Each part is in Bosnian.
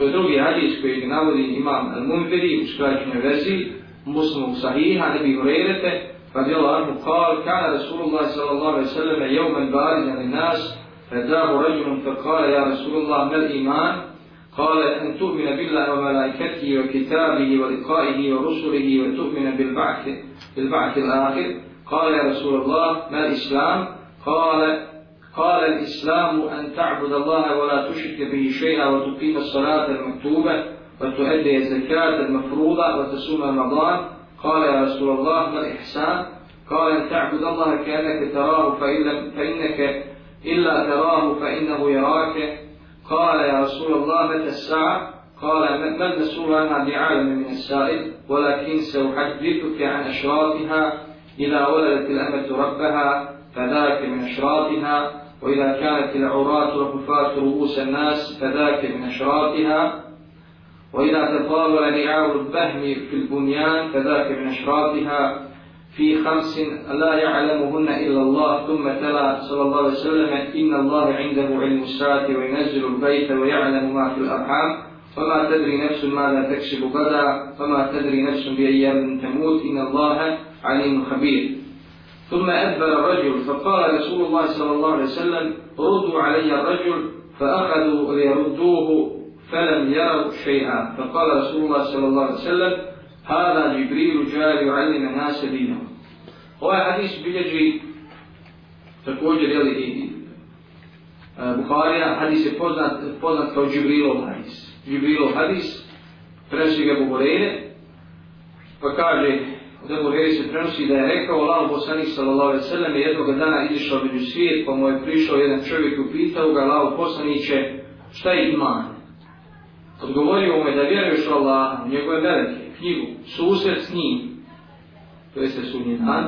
To je drugi hadis koji navodi imam Al-Munfiri u skraćenoj verziji, muslimu sahiha, nebi Hurerete, رضي الله عنه قال كان رسول الله صلى الله عليه وسلم يوما بارزا للناس فجاءه رجل فقال يا رسول الله ما الإيمان قال أن تؤمن بالله وملائكته وكتابه ولقائه ورسله وتؤمن بالبعث بالبعث الآخر قال يا رسول الله ما الإسلام قال قال الإسلام أن تعبد الله ولا تشرك به شيئا وتقيم الصلاة المكتوبة وتؤدي الزكاة المفروضة وتصوم رمضان. قال يا رسول الله ما الإحسان؟ قال أن تعبد الله كأنك تراه فإن فإنك إلا تراه فإنه يراك. قال يا رسول الله متى الساعة؟ قال ما المسؤول عنها بعالم من السائل؟ ولكن سأحدثك عن أشراطها إذا ولدت الأمة ربها. فذاك من أشراطها وإذا كانت العراة وحفاة رؤوس الناس فذاك من أشراطها. وإذا تطاول رعاء البهم في البنيان فذاك من أشراطها. في خمس لا يعلمهن إلا الله ثم تلا صلى الله عليه وسلم إن الله عنده علم الساعة وينزل البيت ويعلم ما في الأرحام. فما تدري نفس ماذا تكسب غدا فما تدري نفس بأيام تموت. إن الله عليم خبير. ثم أدبر الرجل فقال رسول الله صلى الله عليه وسلم ردوا علي الرجل فأخذوا ليردوه فلم يروا شيئا فقال رسول الله صلى الله عليه وسلم هذا جبريل جاء يعلم الناس دينهم ovaj hadis bilježi također jeli i Bukharija, hadis je poznat, poznat kao Džibrilov hadis. Džibrilov hadis, prenosi ga Bukhorene, pa kaže, od Ebu Heri se prenosi da je rekao Allah poslanik sallallahu alaihi sallam je jednog dana izišao među svijet, pa mu je prišao jedan čovjek i upitao ga Allah poslaniće šta je iman. Odgovorio mu je da vjeruješ u Allah, u njegove velike, knjigu, susret s njim, to jeste se sudnji dan,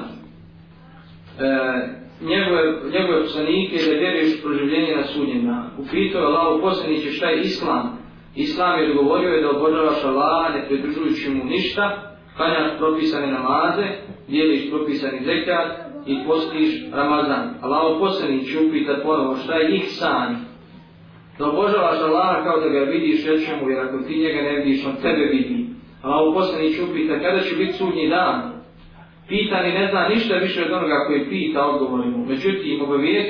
e, njegove, njegove poslanike da vjeruješ u proživljenje na sudnjem danu. Upitao je Allah poslaniće šta je Islam. Islam je odgovorio je da obožavaš Allah, ne pridružujući mu ništa, klanjaš propisane namaze, dijeliš propisani zekat i postiš Ramazan. Allah poslaniće upita ponovo šta je ih san. Da obožavaš Allaha kao da ga vidiš, rečemu, jer ako ti njega ne vidiš, on tebe vidi. Allah poslaniće upita kada će biti sudnji dan. Pitani ne zna ništa više od onoga koji pita odgovorimo. mu. Međutim,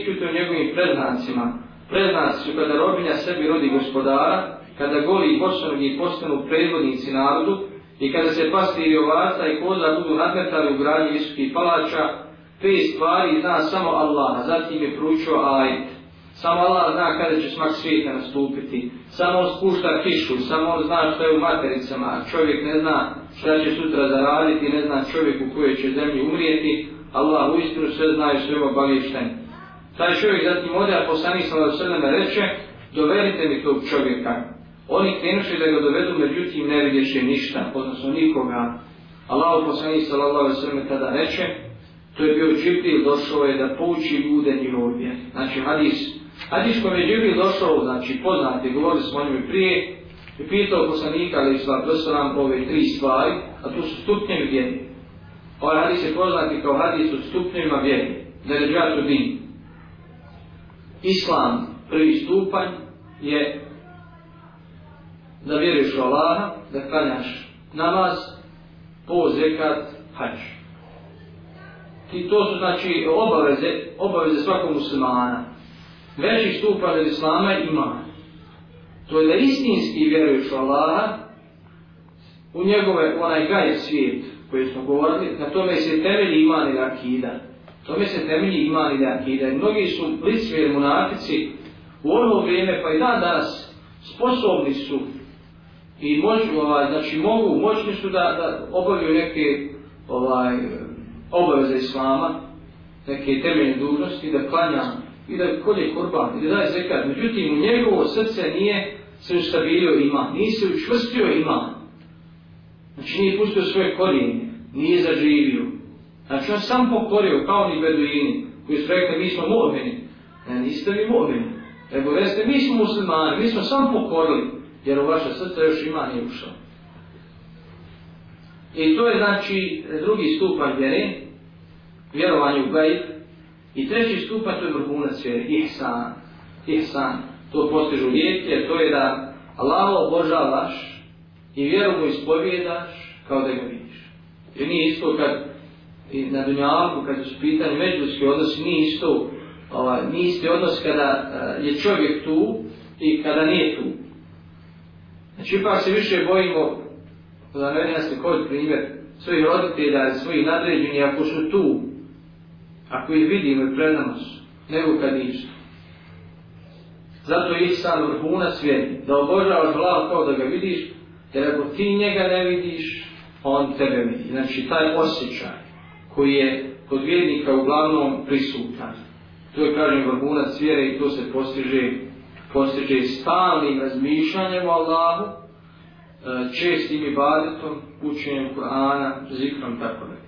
ću to njegovim predznacima. Predznaci su kada robinja sebi rodi gospodara, kada goli i poštovni postanu predvodnici narodu, i kada se pastiri ovaca i koza budu nadmetali u gradnji visokih palača, te stvari zna samo Allah, a zatim je pručio ajet. Samo Allah zna kada će smak svijeta nastupiti. Samo on spušta kišu, samo on zna što je u matericama, a čovjek ne zna šta će sutra zaraditi, ne zna čovjek u kojoj će zemlji umrijeti. Allah u istinu sve zna i sve obavješten. Taj čovjek zatim ode, a poslanik sallahu sallam reče, dovedite mi tog čovjeka. Oni krenuše da ga dovedu, međutim ne vidješe ništa, odnosno nikoga. Allah poslanik sallallahu sallam tada reče, to je bio Džibril, došao je da pouči ljude njihove vjeri. Znači hadis, hadis kojom je Džibril došao, znači poznati, govorili smo o njoj prije, i pitao poslanika, ali sva dostavam ove tri stvari, a to su stupnjevi vjeri. Ovaj hadis je poznati kao hadis o stupnjevima vjeri, da je džatu din. Islam, prvi stupanj, je da vjeruješ u Allaha, da klanjaš namaz, po zekat, hađ. I to su znači obaveze, obaveze svakog muslimana. Veći stupanj od Islama ima. To je da istinski vjeruješ u Allaha, u njegove, onaj gaj svijet koji smo govorili, na tome se temelji iman ili akida. Tome se temelji iman ili akida. I mnogi su blitzvijeli munafici u ono vrijeme, pa i dan danas, sposobni su i moć, ovaj, znači mogu, moćni su da, da obavljaju neke ovaj, obaveze islama, neke temeljne dužnosti, da klanja i da kolje kurban i da daje zekat. Međutim, u njegovo srce nije se ustabilio iman, nije se učvrstio iman. Znači nije pustio svoje korijene, nije zaživio. Znači on sam pokorio kao ni beduini koji su rekli mi smo mu'mini. Ne, niste vi mu'mini. Nego veste, mi smo muslimani, mi smo sam pokorili, jer u vaše srce još ima nije ušao. I to je znači drugi stupanj vjere, vjerovanje u gajb. I treći stupanj to je vrhunac vjere, ihsan. Ihsan. To postižu lijeke, to je da Allaha obožavaš i vjeru mu ispovjedaš kao da ga vidiš. Jer nije isto kad i na dunjalku, kad su pitanje međuljski odnosi, nije isto, ovaj, nije isti odnos kada uh, je čovjek tu i kada nije tu. Znači, ipak se više bojimo, da ne vidim kod koji primjer, svojih roditelja i svojih nadređeni, ako su tu, ako ih vidimo i pred nama su, nego kad ništa. Zato je sam vrhuna svijeti, da obožavaš glavu kao da ga vidiš, jer ako ti njega ne vidiš, on tebe vidi. Znači, taj osjećaj koji je kod vjernika uglavnom prisutan. To je, kažem, vrhunac vjere i to se postiže, postiže stalnim razmišljanjem o Allahu, e, čestim ibadetom, učenjem Kur'ana, zikrom, tako da.